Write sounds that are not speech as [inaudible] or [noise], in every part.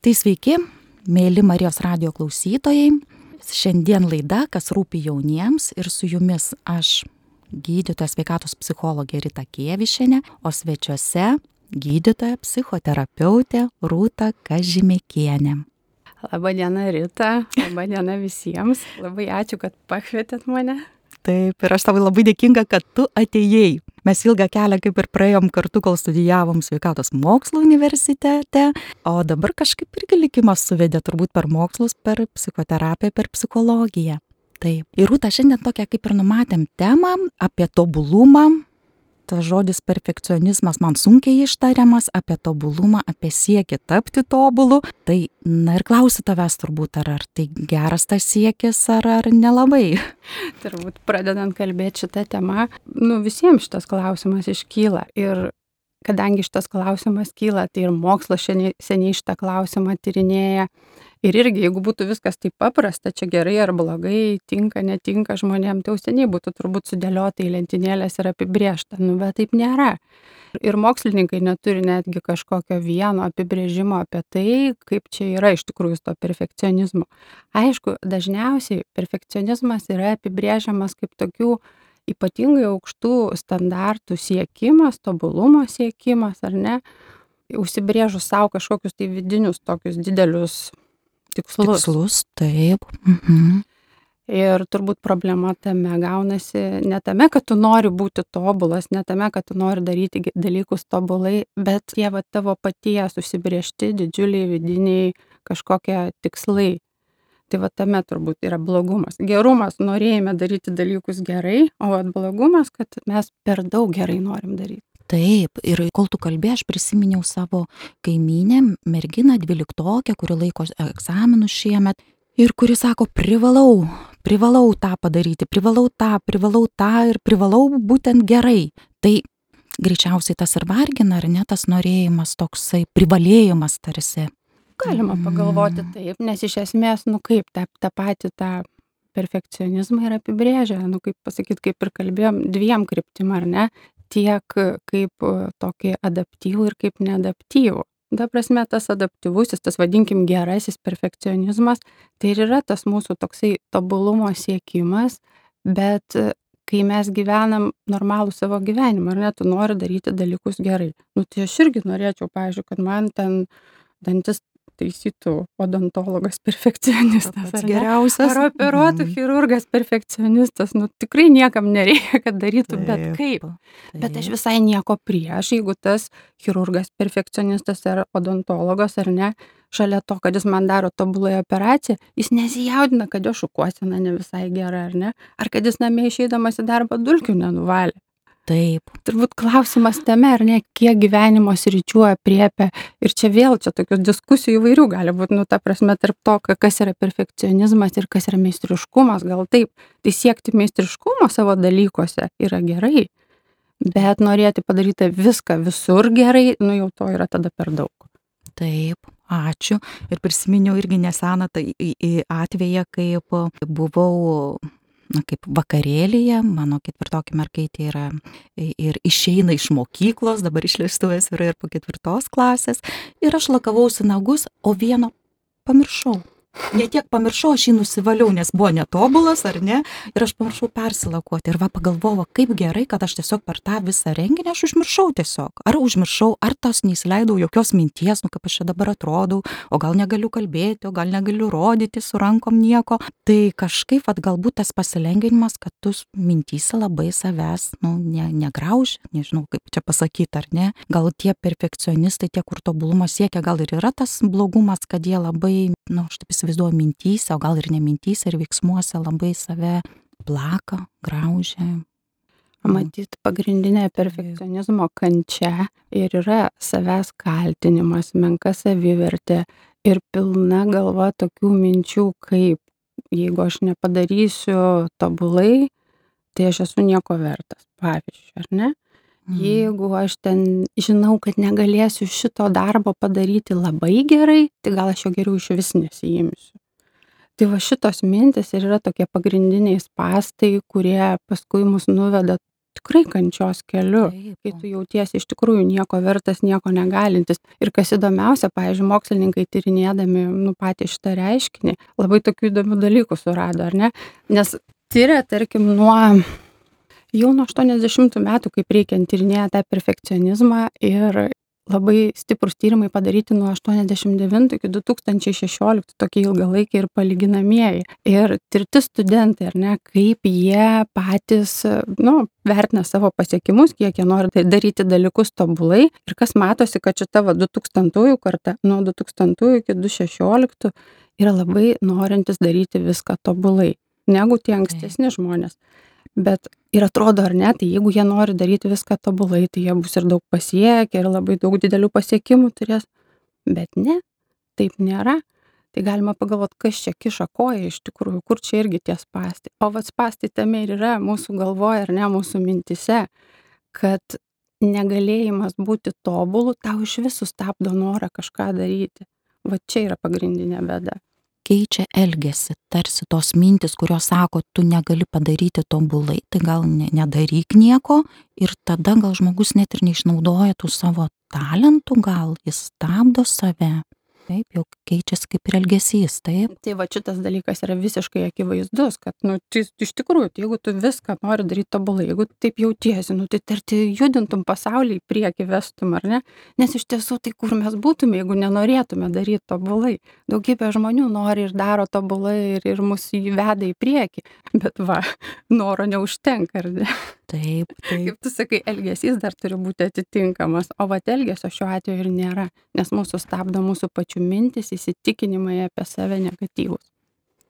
Tai sveiki, mėly Marijos radio klausytojai. Šiandien laida, kas rūpi jauniems ir su jumis aš, gydytoja sveikatos psichologė Rita Kievišinė, o svečiuose gydytoja psichoterapeutė Rūta Kažimėkienė. Labadiena Rita, labadiena visiems. Labai ačiū, kad pakvietėt mane. Taip, ir aš tau labai dėkinga, kad tu atėjai. Mes ilgą kelią kaip ir praėjom kartu, kol studijavom sveikatos mokslo universitete, o dabar kažkaip irgi likimas suvedė turbūt per mokslus, per psichoterapiją, per psichologiją. Taip. Ir Rūta, šiandien tokia kaip ir numatėm temą apie tobulumą, tas žodis perfekcionizmas man sunkiai ištariamas, apie tobulumą, apie siekį tapti tobulu. Tai, na ir klausiu tavęs turbūt, ar, ar tai geras tas siekis, ar, ar nelabai. [laughs] Turbūt pradedant kalbėti šitą temą, nu visiems šitas klausimas iškyla. Ir kadangi šitas klausimas kyla, tai ir mokslas seniai šitą klausimą tyrinėja. Ir irgi, jeigu būtų viskas taip paprasta, čia gerai ar blogai, tinka, netinka žmonėms, tai jau seniai būtų turbūt sudėliota į lentynėlės ir apibriešta, nu bet taip nėra. Ir mokslininkai neturi netgi kažkokio vieno apibrėžimo apie tai, kaip čia yra iš tikrųjų to perfekcionizmo. Aišku, dažniausiai perfekcionizmas yra apibrėžiamas kaip tokių ypatingai aukštų standartų siekimas, tobulumo siekimas, ar ne, užsibrėžus savo kažkokius tai vidinius tokius didelius tikslus. Tikslus, taip. Mhm. Ir turbūt problema tame gaunasi ne tame, kad tu nori būti tobulas, ne tame, kad tu nori daryti dalykus tobulai, bet tie va tavo paties užsibriežti didžiuliai vidiniai kažkokie tikslai. Tai va tame turbūt yra blogumas. Gerumas, norėjime daryti dalykus gerai, o blogumas, kad mes per daug gerai norim daryti. Taip, ir kol tu kalbėjai, aš prisiminiau savo kaiminę, merginą dvyliktokę, kuri laiko egzaminus šiemet ir kuri sako, privalau, privalau tą padaryti, privalau tą, privalau tą ir privalau būtent gerai. Tai greičiausiai tas ir vargina, ar ne tas norėjimas, toksai privalėjimas tarsi. Galima pagalvoti taip, nes iš esmės, nu kaip, tą, tą patį tą perfekcionizmą ir apibrėžia, nu kaip pasakyti, kaip ir kalbėjom, dviem kryptim, ar ne, tiek kaip tokį adaptyvų ir kaip neadaptyvų. Ta prasme, tas adaptyvusis, tas vadinkim gerasis perfekcionizmas, tai ir yra tas mūsų toksai tobulumo siekimas, bet kai mes gyvenam normalų savo gyvenimą, ar ne, tu nori daryti dalykus gerai. Nu, tai aš irgi norėčiau, pavyzdžiui, kad man ten dantis taisytų odontologas [laughs] perfekcionistas. Ar geriausias. Ar operuotų mm. chirurgas perfekcionistas. Nu, tikrai niekam nereikia, kad darytų taip, bet kaip. Taip. Bet aš visai nieko prieš, jeigu tas chirurgas perfekcionistas ar odontologas ar ne, šalia to, kad jis man daro tobulai operaciją, jis nesijaudina, kad jo šukuosena ne visai gera ar ne, ar kad jis namie išeidamas į darbą dulkių nenuvalė. Taip. Turbūt klausimas tame, ar ne, kiek gyvenimo sričių apriepia. Ir čia vėl, čia tokių diskusijų įvairių gali būti, nu, ta prasme, tarp to, kas yra perfekcionizmas ir kas yra meistriškumas, gal taip. Tai siekti meistriškumo savo dalykuose yra gerai, bet norėti padaryti viską visur gerai, nu jau to yra tada per daug. Taip, ačiū. Ir prisiminiau irgi neseną tai atveją, kaip buvau na, kaip vakarėlyje, mano ketvirtokė mergaitė yra ir išeina iš mokyklos, dabar išleistuvės yra ir po ketvirtos klasės, ir aš lakavausi nagus, o vieno pamiršau ne tiek pamiršau, aš jį nusivaliau, nes buvo netobulas, ar ne, ir aš pamiršau persilakuoti. Ir va pagalvojau, kaip gerai, kad aš tiesiog per tą visą renginį aš užmiršau tiesiog. Ar užmiršau, ar tos neįsileidau jokios minties, nu kaip aš čia dabar atrodau, o gal negaliu kalbėti, o gal negaliu rodyti su rankom nieko. Tai kažkaip, va galbūt tas pasilengvinimas, kad tu mintysi labai savęs, nu, ne, negrauži, nežinau kaip čia pasakyti, ar ne. Gal tie perfekcionistai, tie, kur tobulumo siekia, gal ir yra tas blogumas, kad jie labai, nu, aš taip įsivaizduoju mintyse, o gal ir nemintyse ir veiksmuose labai save plaka, graužia. Matyt, pagrindinė perfekcionizmo kančia ir yra savęs kaltinimas, menka savivertė ir pilna galva tokių minčių, kaip jeigu aš nepadarysiu tobulai, tai aš esu nieko vertas, pavyzdžiui, ar ne? Mhm. Jeigu aš ten žinau, kad negalėsiu šito darbo padaryti labai gerai, tai gal aš jo geriau iš vis nesijimsiu. Tai va šitos mintis ir yra tokie pagrindiniai spastai, kurie paskui mus nuveda tikrai kančios keliu, kai tu jautiesi iš tikrųjų nieko vertas, nieko negalintis. Ir kas įdomiausia, pavyzdžiui, mokslininkai tyrinėdami nu, patį šitą reiškinį, labai tokių įdomių dalykų surado, ar ne? Nes tyria, tarkim, nuo jau nuo 80 metų, kaip reikia tyrinėja tą perfekcionizmą ir labai stiprūs tyrimai padaryti nuo 89 iki 2016, tokie ilgalaikiai ir palyginamieji. Ir tirti studentai, ar ne, kaip jie patys, nu, vertina savo pasiekimus, kiek jie nori tai daryti dalykus tobulai. Ir kas matosi, kad šita va 2000 karta, nuo 2000 iki 2016 yra labai norintis daryti viską tobulai, negu tie ankstesni žmonės. Bet ir atrodo, ar ne, tai jeigu jie nori daryti viską tobulai, tai jie bus ir daug pasiekę, ir labai daug didelių pasiekimų turės. Bet ne, taip nėra. Tai galima pagalvoti, kas čia kiša koją iš tikrųjų, kur čia irgi tie spasti. O vad spasti tame ir yra mūsų galvoje, ar ne mūsų mintise, kad negalėjimas būti tobulu tau iš visų stabdo norą kažką daryti. Va čia yra pagrindinė bėda keičia elgesį, tarsi tos mintis, kurios sako, tu negali padaryti tobulai, tai gal ne, nedaryk nieko. Ir tada gal žmogus net ir neišnaudoja tų savo talentų, gal jis stabdo save taip, jau keičiasi kaip ir elgesys, taip. Tai va šitas dalykas yra visiškai akivaizdus, kad, nu, tai iš tikrųjų, tai jeigu tu viską nori daryti tobulai, jeigu taip jautiesi, nu, tai tarti judintum pasaulį į priekį vestum, ar ne? Nes iš tiesų, tai kur mes būtume, jeigu nenorėtume daryti tobulai. Daugybė žmonių nori ir daro tobulai ir, ir mus įveda į priekį, bet va, noro neužtenka, ar ne? Taip, taip. Kaip tu sakai, elgesys dar turi būti atitinkamas, o va elgesio šiuo atveju ir nėra, nes mūsų stabdo mūsų pačių mintis, įsitikinimai apie save negatyvus.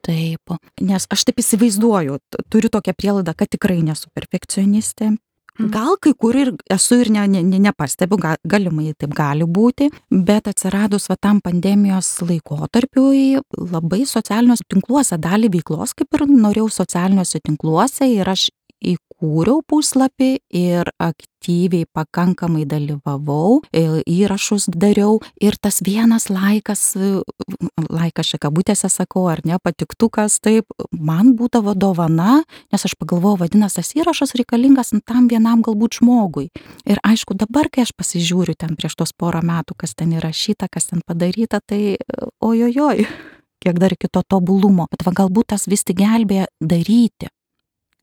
Taip, nes aš taip įsivaizduoju, turiu tokią prielaidą, kad tikrai nesu perfekcionistė. Mhm. Gal kai kur ir esu ir ne, ne, ne, nepastebiu, gal, galimai taip gali būti, bet atsiradus va tam pandemijos laikotarpiui labai socialiniuose tinkluose dalį veiklos, kaip ir norėjau socialiniuose tinkluose ir aš įkūriau puslapį ir aktyviai pakankamai dalyvavau, e, įrašus dariau. Ir tas vienas laikas, laikas čia kabutėse sakau, ar ne, patiktukas, taip, man būdavo dovana, nes aš pagalvojau, vadinasi, tas įrašas reikalingas tam vienam galbūt žmogui. Ir aišku, dabar, kai aš pasižiūriu ten prieš tos porą metų, kas ten įrašyta, kas ten padaryta, tai ojojoj kiek dar iki to tobulumo, bet va galbūt tas vis tik gelbėja daryti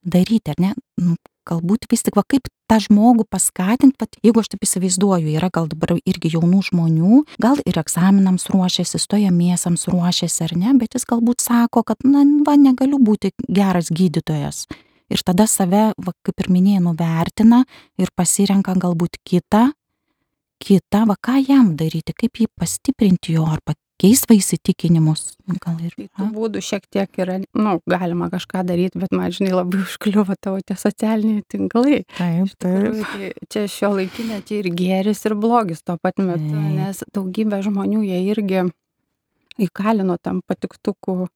daryti, ar ne? Nu, galbūt vis tik, va kaip tą žmogų paskatinti, pat jeigu aš taip įsivaizduoju, yra gal dabar irgi jaunų žmonių, gal ir egzaminams ruošiasi, stojamiesiams ruošiasi, ar ne, bet jis galbūt sako, kad, na, va, negaliu būti geras gydytojas. Ir tada save, va, kaip ir minėjau, nuvertina ir pasirenka galbūt kitą, kitą, va ką jam daryti, kaip jį pastiprinti jo ar keist va įsitikinimus. Gal ir. Tai tų būdų šiek tiek yra, nu, galima kažką daryti, bet man, žinai, labai užkliuvo tavo tie socialiniai tinklai. Taip, taip. Tai čia šio laikinė, čia ir gėris, ir blogis tuo pat metu, taip. nes daugybė žmonių jie irgi įkalino tam patiktukų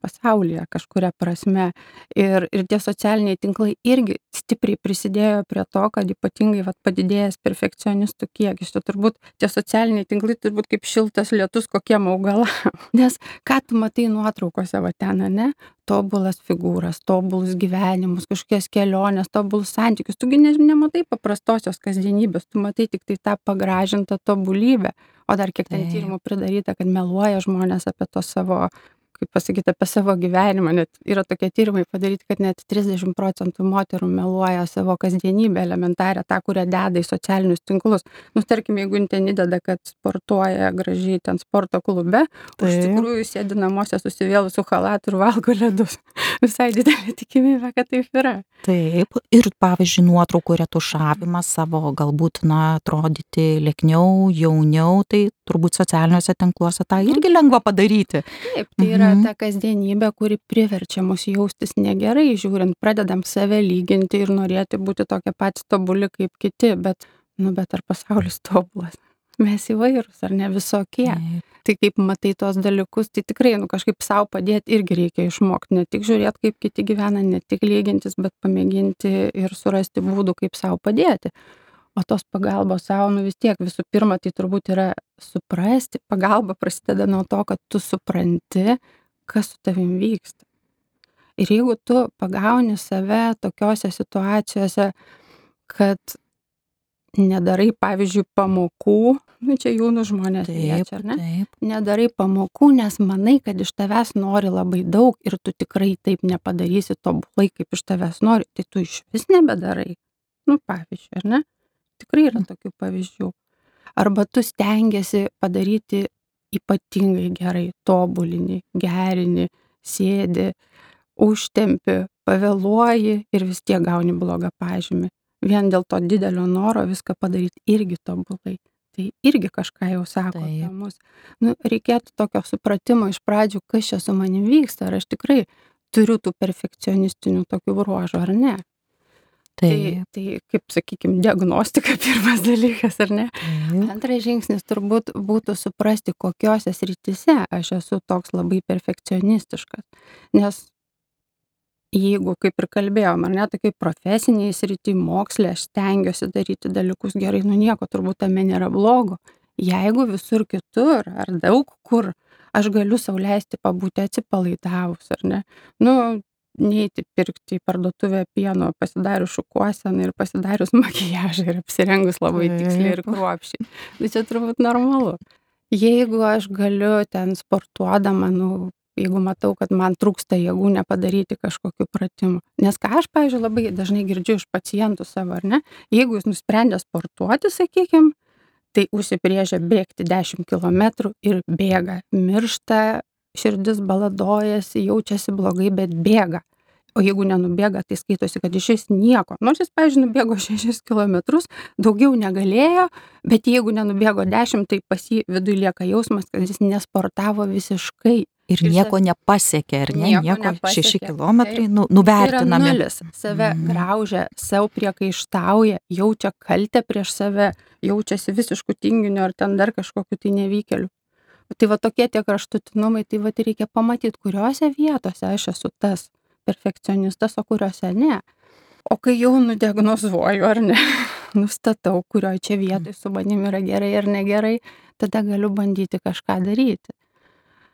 pasaulyje kažkuria prasme. Ir, ir tie socialiniai tinklai irgi stipriai prisidėjo prie to, kad ypatingai vat, padidėjęs perfekcionistų kiekis. Tai turbūt tie socialiniai tinklai turbūt kaip šiltas lietus kokiem augalam. [laughs] Nes ką tu matai nuotraukose va ten, ne? Tobulas figūras, tobulus gyvenimus, kažkokias keliones, tobulus santykius. Tugi ne, nematai paprastosios kasdienybės, tu matai tik tai tą pagražintą tobulybę. O dar kiek ten tyrimų pridaryta, kad meluoja žmonės apie to savo kaip pasakyt apie savo gyvenimą net yra tokie tyrimai padaryti kad net trisdešim procentų moterų meluoja savo kasdienybę elementarią tą kurią deda į socialinius tinklus. Nu tarkim jeigu jin ten įdeda kad sportuoja gražiai ten sporto klube o iš tikrųjų sėdi namuose susivėlus su chalatu ir valgo ledus. [laughs] Visai didelė tikimybė kad taip yra. Taip. Ir pavyzdžiui nuotraukų retušavimas savo galbūt na atrodyti liekniau jauniau tai turbūt socialiniuose tinkluose tą irgi lengva padaryti taip tai yra yra ta kasdienybė, kuri priverčia mus jaustis negerai, žiūrint, pradedam save lyginti ir norėti būti tokie patys tobuli kaip kiti, bet, nu, bet ar pasaulis [laughs] tobulas? Mes įvairūs, ar ne visokie. Ne. Tai kaip matai tos dalykus, tai tikrai, nu, kažkaip savo padėti irgi reikia išmokti, ne tik žiūrėti, kaip kiti gyvena, ne tik lygintis, bet pamėginti ir surasti būdų, kaip savo padėti o tos pagalbos sau nu vis tiek visų pirma tai turbūt yra suprasti pagalba prasideda nuo to kad tu supranti kas su tavim vyksta Ir jeigu tu pagauni save tokiuose situacijose, kad nedarai, pavyzdžiui, pamokų, nu čia jaunų žmonės liečia, ar ne? Taip. Nedarai pamokų, nes manai, kad iš tavęs nori labai daug ir tu tikrai taip nepadarysi tobulai, kaip iš tavęs nori, tai tu iš vis nebedarai. Nu, pavyzdžiui, ar ne? Tikrai yra tokių pavyzdžių. Arba tu stengiasi padaryti ypatingai gerai, tobulini, gerini, sėdi, užtempi, pavėluoji ir vis tiek gauni blogą pažymį vien dėl to didelio noro viską padaryti irgi tobulai. Tai irgi kažką jau sako apie mus. Nu, reikėtų tokio supratimo iš pradžių, kas čia su manim vyksta, ar aš tikrai turiu tų perfekcionistinių tokių ruožų ar ne. Tai, Taip. tai kaip, sakykime, diagnostika [laughs] pirmas dalykas, ar ne? Taip. Antras žingsnis turbūt būtų suprasti, kokiuose srityse aš esu toks labai perfekcionistiškas. Nes jeigu, kaip ir kalbėjom, ar ne, tokiai profesiniai srity, mokslė, aš stengiuosi daryti dalykus gerai, nu nieko turbūt tame nėra blogo. Jeigu visur kitur ar daug kur aš galiu sauliaisti pabūti atsipalaidavus, ar ne, nu, neiti pirkti į parduotuvę pieno, pasidarius šukuoseną ir pasidarius [laughs] makijažą ir apsirengus labai tiksliai ir kruopščiai. Tai čia turbūt normalu. Jeigu aš galiu ten sportuodama, nu, jeigu matau, kad man trūksta jėgų nepadaryti kažkokių pratimų. Nes ką aš, pavyzdžiui, labai dažnai girdžiu iš pacientų savo, ar ne, jeigu jis nusprendė sportuoti, sakykime, tai užsibrėžia bėgti 10 km ir bėga, miršta, širdis baladojasi, jaučiasi blogai, bet bėga. O jeigu nenubėga, tai skaitosi, kad iš vis nieko. Nors jis, pavyzdžiui, nubėgo [laughs] 6 km, daugiau negalėjo, bet jeigu nenubėgo 10, tai pas jį viduje lieka jausmas, kad jis nesportavo visiškai. Ir nieko nepasiekė, ar ne? Nieko Nieko, nepasiekė. šeši kilometrai, nu, Tai nuvertinami. nulis. Save Mhm. graužia, savo priekaištauja, jaučia kaltę prieš save, jaučiasi visiškų tinginių ar ten dar kažkokiu tai nevykeliu. Tai va tokie tie kraštutinumai, tai va tai reikia pamatyti, kuriuose vietose aš esu tas perfekcionistas, o kuriuose ne. O kai jau nudiagnozuoju ar ne, [laughs] nustatau, kurioje čia vietoje su manim yra gerai ar negerai, tada galiu bandyti kažką daryti.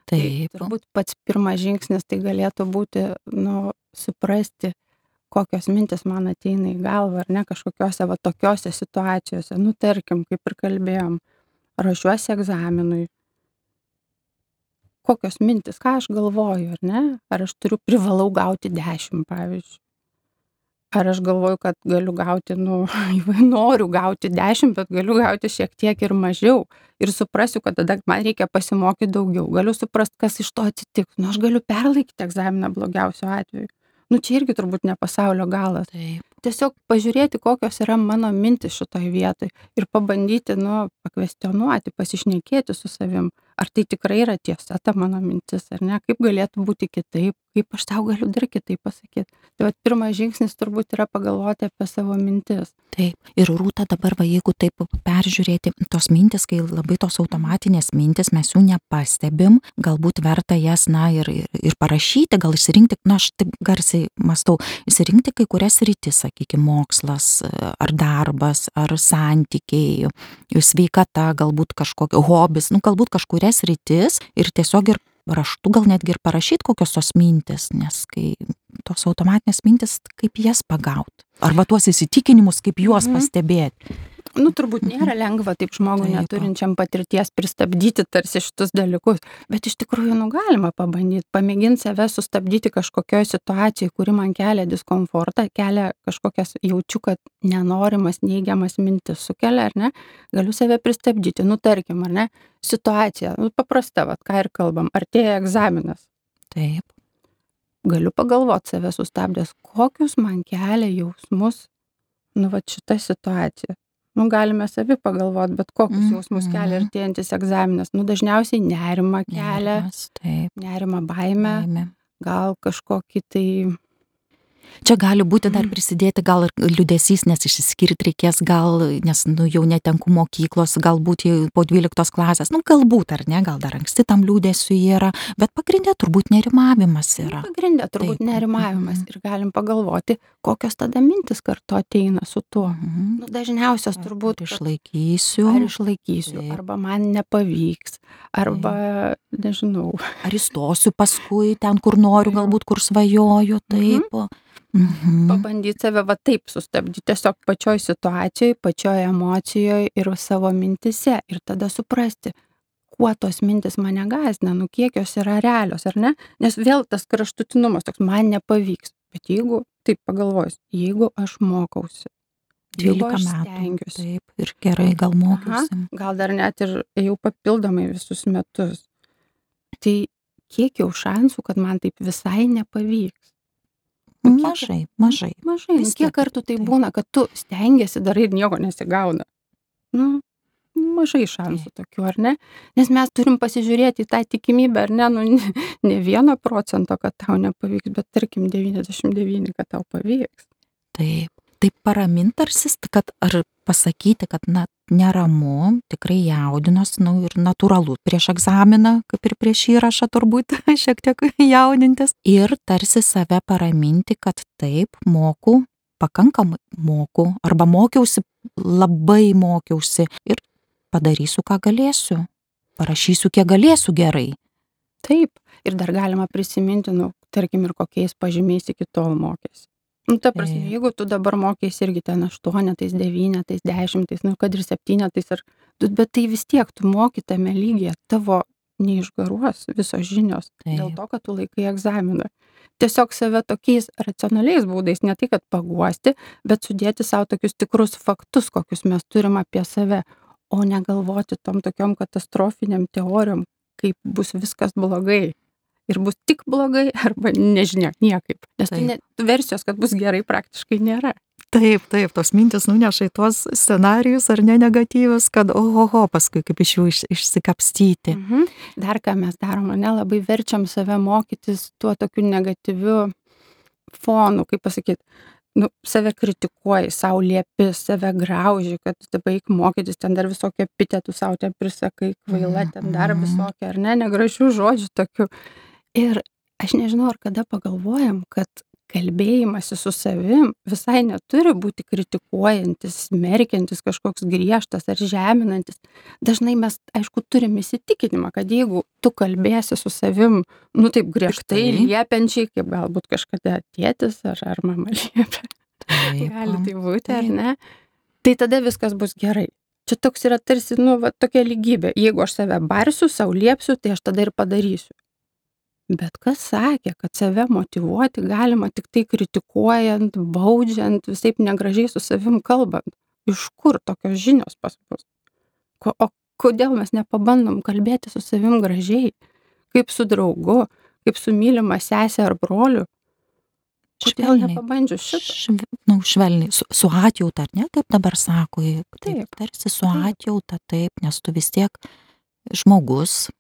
Tai Taip. turbūt pats pirmas žingsnis tai galėtų būti, nu, suprasti, kokios mintis man ateina į galvą, ar ne, kažkokiose va tokiose situacijose. Nu, tarkim, kaip ir kalbėjom, ruošiuosi egzaminui. Kokios mintis, ką aš galvoju, ar ne? Ar aš turiu privalau gauti 10, pavyzdžiui. Ar aš galvoju, kad galiu gauti, nu, [laughs] noriu gauti 10, bet galiu gauti šiek tiek ir mažiau. Ir suprasiu, kad tada man reikia pasimokyti daugiau. Galiu suprasti, kas iš to atsitiks. Nu, aš galiu perlaikyti egzaminą blogiausiu atveju. Nu, čia irgi turbūt ne pasaulio galas. Taip. Tiesiog pažiūrėti, kokios yra mano mintis šitoj vietoj ir pabandyti, nu, pakvestionuoti, pasišnekėti su savim. Ar tai tikrai yra tiesa ta mano mintis, ar ne? Kaip galėtų būti kitaip, kaip aš tau galiu dar kitaip pasakyti. Tai va, pirmas žingsnis turbūt yra pagalvoti apie savo mintis. Taip. Ir rūta dabar, va, jeigu taip peržiūrėti tos mintis, kai labai tos automatinės mintis, mes jų nepastebim, galbūt verta jas, na, ir, ir, ir parašyti, gal išsirinkti, na, aš taip garsiai mastau, išsirinkti kai kurias rytis, sakykime, mokslas, ar darbas, ar santykiai, sveikata, galbūt kažkokia hobis, nu, galbūt kažkurias rytis ir tiesiog ir raštu gal netgi ir parašyti kokios tos mintis, nes kai tos automatinės mintis, kaip jas pagauti. Arba tuos įsitikinimus, kaip juos Mhm. pastebėti. Nu, turbūt nėra lengva taip žmogui Taip. neturinčiam patirties pristabdyti tarsi šitus dalykus, bet iš tikrųjų, nu, galima pabandyti, pamėginti save sustabdyti kažkokioje situacijoje, kuri man kelia diskomfortą, kelia kažkokias, jaučiu, kad nenorimas, neigiamas mintis sukelia, ar ne, galiu save pristabdyti, nu, tarkim, ar ne, situacija, nu, paprasta, va, ką ir kalbam, artėja egzaminas. Taip. Galiu pagalvoti save sustabdęs, kokius man kelia jausmus, nu, va, šita situacija. Nu, galime savi pagalvoti, bet kokius Mhm. jausmus kelia artėjantis egzaminas. Nu, dažniausiai nerima kelia, Nerimas, Taip. nerima baime, Baimė. gal kažkokį tai Čia gali būti dar prisidėti gal ir liudesys, nes išsiskirti reikės gal, nes nu, jau netenku mokyklos, galbūt po 12 klasės, nu galbūt ar ne, gal dar anksti tam liūdėsiu yra, bet pagrindė turbūt nerimavimas yra. Pagrindė turbūt Taip. nerimavimas ir galim pagalvoti, kokios tada mintis kartu ateina su tuo. Mhm. Nu, dažniausios turbūt. Ar išlaikysiu. Ar išlaikysiu, Taip. arba man nepavyks, arba Taip. nežinau. Ar įstosiu paskui ten, kur noriu, galbūt kur svajoju, taip. Mhm Mhm. Pabandyti save va taip sustabdyti, tiesiog pačioj situacijoj, pačioj emocijoj ir savo mintise. Ir tada suprasti, kuo tos mintis mane gazdina, nu kiek jos yra realios, ar ne? Nes vėl tas kraštutinumas toks, man nepavyks. Bet jeigu, taip pagalvojus, jeigu aš mokausi, 12 metų. Stengiuosi. Taip, ir gerai gal mokiausi. Aha, gal dar net ir jau papildomai visus metus. Tai kiek jau šansų, kad man taip visai nepavyks. Mažai, mažai. Mažai. Vis kiek kartų tai būna, kad tu stengiasi darai ir nieko nesigauna. Nu, mažai šansų tokių, ar ne? Nes mes turim pasižiūrėti į tą tikimybę, ar ne, nu, ne, vieno procento, kad tau nepavyks, bet tarkim 99, kad tau pavyks. Taip, taip paramint tarsi, kad ar pasakyti, kad na, neramu, tikrai jaudinos, nu ir natūralu prieš egzaminą, kaip ir prieš įrašą turbūt [laughs] šiek tiek jaudintis. Ir tarsi save paraminti, kad taip, moku, pakankamai moku, arba mokiausi, labai mokiausi ir padarysiu, ką galėsiu, parašysiu, kiek galėsiu gerai. Taip, ir dar galima prisiminti, nu, tarkim, ir kokiais pažymiais iki tol mokėsi. Nu, ta prasme, jeigu tu dabar mokėsi irgi ten aštuonetais, devynetais, dešimtais, nu, kad ir septynetais, ar, bet tai vis tiek tu moki tame lygyje, tavo neišgaruos visos žinios Taip. dėl to, kad tu laikai egzaminą. Tiesiog save tokiais racionaliais būdais, ne tai, kad paguosti, bet sudėti savo tokius tikrus faktus, kokius mes turim apie save, o negalvoti tom tokiom katastrofiniam teorijom, kaip bus viskas blogai ir bus tik blogai [laughs] arba nežinia, niekaip. Nes tai ne, versijos, kad bus gerai, praktiškai nėra. Taip, taip, tos mintis nuneša į tuos scenarius ar ne negatyvus, kad ohoho, paskui kaip iš jų iš, išsikapstyti. Mhm. Dar ką mes darom, nelabai verčiam save mokytis tuo tokiu negatyviu fonu, kaip pasakyti, nu, save kritikuoji, savo liepi, save grauži, kad baig mokytis, ten dar visokie epitetų savo ten prisakai, kvaila, ten dar mhm. visokie, ar ne, negražių žodžių tokių. Ir aš nežinau, ar kada pagalvojam, kad kalbėjimasi su savim visai neturi būti kritikuojantis, smerkiantis, kažkoks griežtas ar žeminantis. Dažnai mes, aišku, turim įsitikinimą, kad jeigu tu kalbėsi su savim, nu taip griežtai, liepiančiai, kaip galbūt kažkada tėtis ar, ar mama [laughs] liepia, gali tai būti, ar ne, tai tada viskas bus gerai. Čia toks yra tarsi, nu, va, tokia lygybė. Jeigu aš save barsiu, savo liepsiu, tai aš tada ir padarysiu. Bet kas sakė, kad save motivuoti galima tik tai kritikuojant, baudžiant, visai negražiai su savim kalbant? Iš kur tokios žinios pas mus? Ko, o kodėl mes nepabandom kalbėti su savim gražiai, kaip su draugu, kaip su mylima sesė ar broliu? Kodėl nepabandžius šitą? Šve, nu, švelniai, su, su atjauta, ar ne, kaip dabar sako, taip, taip tarsi su atjauta, taip, nes tu vis tiek žmogus,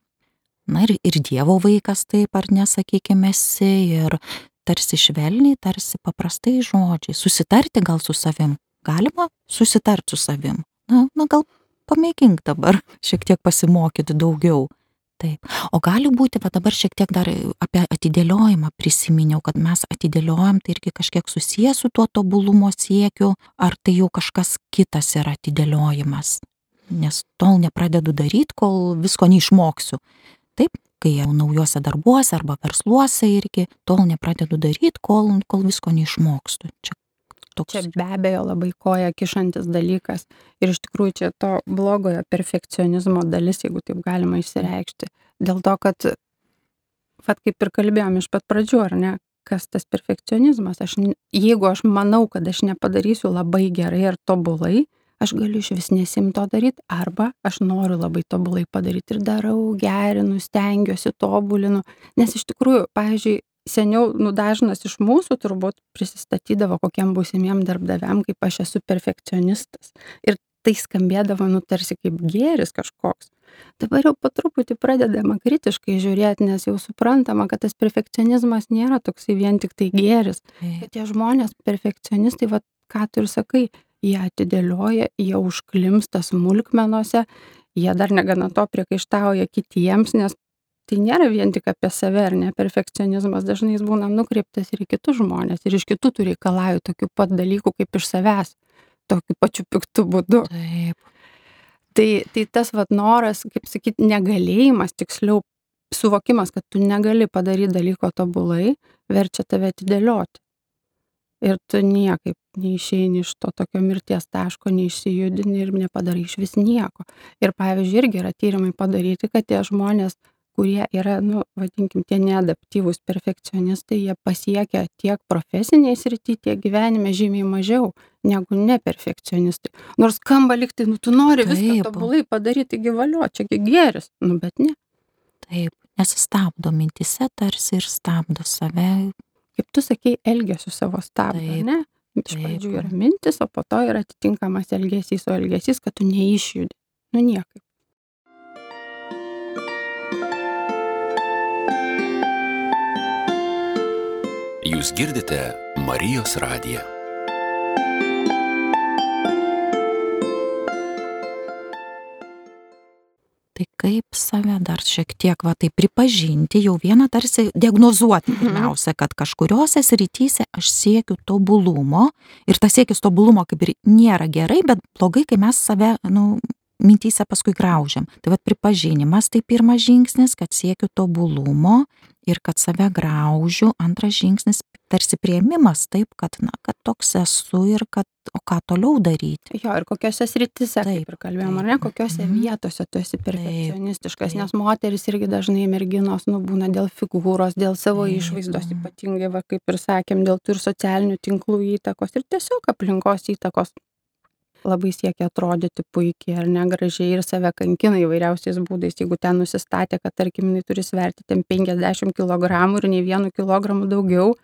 na ir, ir Dievo vaikas taip ar nesakykime esi, ir tarsi švelniai, tarsi paprastai žodžiai, susitarti gal su savim. Galima susitarti su savim. Na, na gal pamėgink dabar šiek tiek pasimokyti daugiau. Taip. O gali būti, va dabar šiek tiek dar apie atidėliojimą prisiminiau, kad mes atidėliojam, tai irgi kažkiek susijęs su tuo tobulumo siekiu, ar tai jau kažkas kitas yra atidėliojimas. Nes tol nepradedu daryti, kol visko neišmoksiu. Taip, kai jau naujuose darbuose arba versluose irgi tol nepradedu daryti, kol, kol visko neišmokstu. Čia toks. Čia be abejo labai koja kišantis dalykas. Ir iš tikrųjų čia to blogojo perfekcionizmo dalis, jeigu taip galima išsireikšti. Dėl to, kad, vad kaip ir kalbėjom iš pat pradžių, ar ne, kas tas perfekcionizmas. Aš, jeigu aš manau, kad aš nepadarysiu labai gerai ar tobulai, aš galiu išvis nesiimt to daryt arba aš noriu labai tobulai padaryt ir darau gerinu stengiuosi tobulinu nes iš tikrųjų pavyzdžiui seniau nu dažnas iš mūsų turbūt prisistatydavo kokiem būsimiem darbdaviam kaip aš esu perfekcionistas ir tai skambėdavo, nu, tarsi kaip gėris kažkoks. Dabar jau po truputį pradedama kritiškai žiūrėti, nes jau suprantama, kad tas perfekcionizmas nėra toksai vien tik tai gėris. Kad tie žmonės perfekcionistai, va, ką tu ir sakai, jie atidėlioja, jie užklimsta smulkmenuose, jie dar negana to priekaištauja kitiems, nes tai nėra vien tik apie save ar ne? Perfekcionizmas dažnai jis būna nukreiptas ir į kitus žmones ir iš kitų tu reikalauji tokių pat dalykų kaip iš savęs tokiu pačiu piktu būdu. Taip. tai tai tas vat noras kaip sakyt negalėjimas tiksliau suvokimas kad tu negali padaryt dalyko tobulai verčia tave atidėlioti ir tu niekaip neišeini iš to tokio mirties taško neišsijudini ir nepadarai išvis nieko ir pavyzdžiui irgi yra tyrimai padaryti kad tie žmonės kurie yra nu vadinkim tie neadaptyvūs perfekcionistai jie pasiekia tiek profesinėj srity tiek gyvenime žymiai mažiau negu neperfekcionistai nors skamba lyg tai nu tu nori viską Taip. tobulai padaryt taigi valio čia gi gėris nu bet ne Taip, nes stabdo mintise tarsi ir stabdo save. Kaip tu sakei elgesiu savo stabdo Taip, ne? Iš pradžių yra mintis o po to yra atitinkamas elgesys o elgesys kad tu neišjudi. Nu niekaip. Jūs girdite Marijos radiją. Kaip save dar šiek tiek, va tai pripažinti, jau vieną tarsi diagnozuoti Mhm. pirmiausia, kad kažkuriuose srityse aš siekiu tobulumo ir tas siekis tobulumo kaip ir nėra gerai, bet blogai, kai mes save, nu, mintyse paskui graužiam. Tai vad pripažinimas tai pirmas žingsnis, kad siekiu tobulumo ir kad save graužiu. Antras žingsnis tarsi prieimimas taip, kad, na, kad toks esu ir kad, o ką toliau daryti. Jo, ir kokiose sritise, Taip, ir kalbėjom, ar ne, kokiose Mhm. vietose tu esi perfekcionistiškas, taip. nes moteris irgi dažnai merginos nubūna dėl figūros, dėl savo Taip, išvaizdos, ypatingai, va, kaip ir sakėm, dėl tų ir socialinių tinklų įtakos ir tiesiog aplinkos įtakos. Labai siekia atrodyti puikiai ar negražiai ir save kankina įvairiausiais būdais. Jeigu ten nusistatė, kad tarkim jinai turi sverti ten 50 kg ir nei vienu kilogramu daugiau,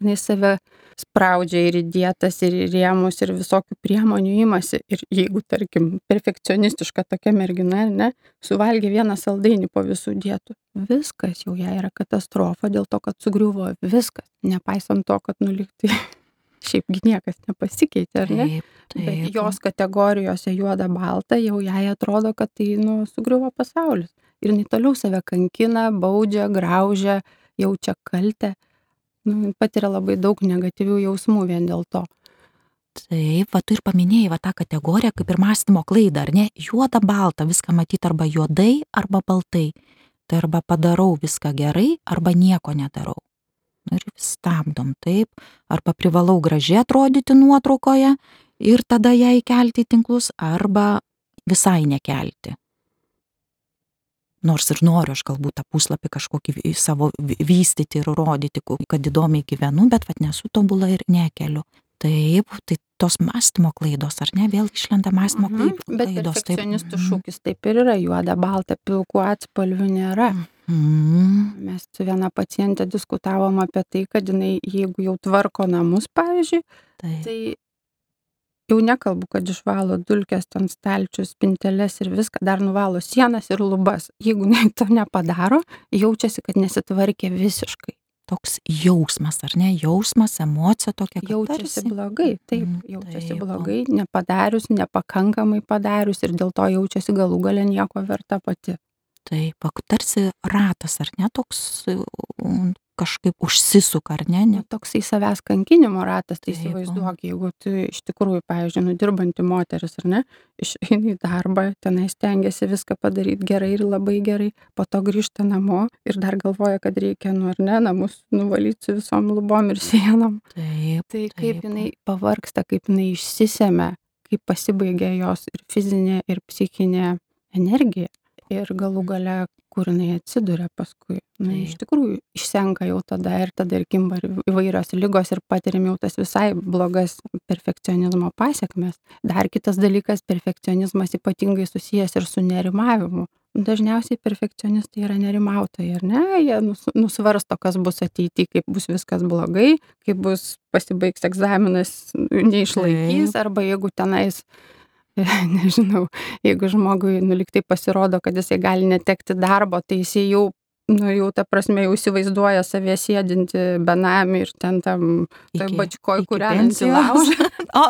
jinai save spraudžia ir į dietas, ir į rėmus, ir visokių priemonių imasi. Ir jeigu, tarkim, perfekcionistiška tokia mergina, ne, suvalgė vieną saldainį po visų dietų, viskas jau jai yra katastrofa dėl to, kad sugriuvo viskas, nepaisant to, kad nulikti [laughs] šiaipgi niekas nepasikeitė, ar ne? Taip, taip. Bet jos kategorijose juoda balta jau jai atrodo, kad tai, nu, sugriuvo pasaulis. Ir jinai toliau save kankina, baudžia, graužia, jaučia kaltę. Nu, patiria labai daug negatyvių jausmų vien dėl to. Taip, va tu ir paminėjai va tą kategoriją kaip ir mąstymo klaidą, ar ne? Juoda, balta, viską matyti arba juodai, arba baltai. Tai arba padarau viską gerai, arba nieko nedarau. Nu ir stabdom, taip. Arba privalau gražiai atrodyti nuotraukoje ir tada ją įkelti į tinklus, arba visai nekelti. Nors ir noriu aš galbūt tą puslapį kažkokį savo vy- vystyti ir rodyti, kad įdomiai gyvenu, bet vad nesu tobula ir nekeliu. Taip, tai tos mąstymo klaidos, ar ne, vėl išlenda mąstymo Mhm. klai- Bet klaidos. perfekcionistų Mhm. šūkis taip ir yra juoda, balta, pilkų atspalvių nėra. Mhm. Mes su viena paciente diskutavom apie tai, kad jinai, jeigu jau tvarko namus, pavyzdžiui, Taip. tai jau nekalbu, kad išvalo dulkes, ten stalčius, spinteles ir viską, dar nuvalo sienas ir lubas. Jeigu jinai to nepadaro, jaučiasi, kad nesitvarkė visiškai. Toks jausmas, ar ne, jausmas, emocija tokia. kad Jaučiasi tarsi- blogai, taip, Mhm, jaučiasi taip. blogai, nepadarius, nepakankamai padarius ir dėl to jaučiasi galų gale nieko verta pati. Taip, tarsi ratas, ar ne, toks kažkaip užsisuka, ar ne, ne Nu, toksai savęs kankinimo ratas, tai įsivaizduok, jeigu tu iš tikrųjų, pavyzdžiui, nudirbanti moteris, ar ne, išeini į darbą, tenai stengiasi viską padaryti gerai ir labai gerai, po to grįžta namo ir dar galvoja, kad reikia, nu ar ne, namus nuvalyti su visom lubom ir [laughs] sienom. taip, Tai kaip Taip. jinai pavarksta, kaip jinai išsisėmė, kaip pasibaigia jos ir fizinė, ir psichinė energija. Ir galų gale, kur jinai atsiduria paskui. Na, iš tikrųjų, išsenka jau tada ir tada ir kimba ir įvairios lygos ir patiriam jau tas visai blogas perfekcionizmo pasiekmes. Dar kitas dalykas, perfekcionizmas ypatingai susijęs ir su nerimavimu. Dažniausiai perfekcionistai yra nerimautojai, ar ne? Jie nus- nusvarsto, kas bus ateityje, kaip bus viskas blogai, kaip bus pasibaigs egzaminas, neišlaikys, arba jeigu tenais [laughs] nežinau, jeigu žmogui nuliktai pasirodo, kad jisai gali netekti darbo, tai jisai jau nu jau ta prasme jau įsivaizduoja save sėdinti benami ir ten tam toj bačkoj kūrenantį laužą. [laughs] o,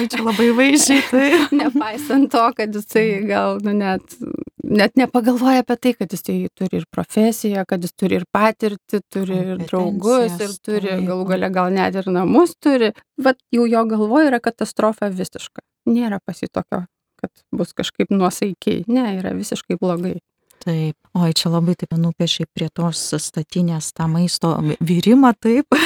čia labai vaizdžiai, tai. [laughs] Nepaisant to, kad jisai gal nu, net, net nepagalvoja apie tai, kad jisai turi ir profesiją, kad jis turi ir patirtį, turi ir draugus, ir turi galų gale gal net ir namus turi. Vat jau jo galvoje yra katastrofa visiška. Nėra pasitokio kad bus kažkaip nuosaikiai. Ne, yra visiškai blogai. Taip, oi, čia labai taip nupiešiai prie tos statinės tą maisto virimą, taip.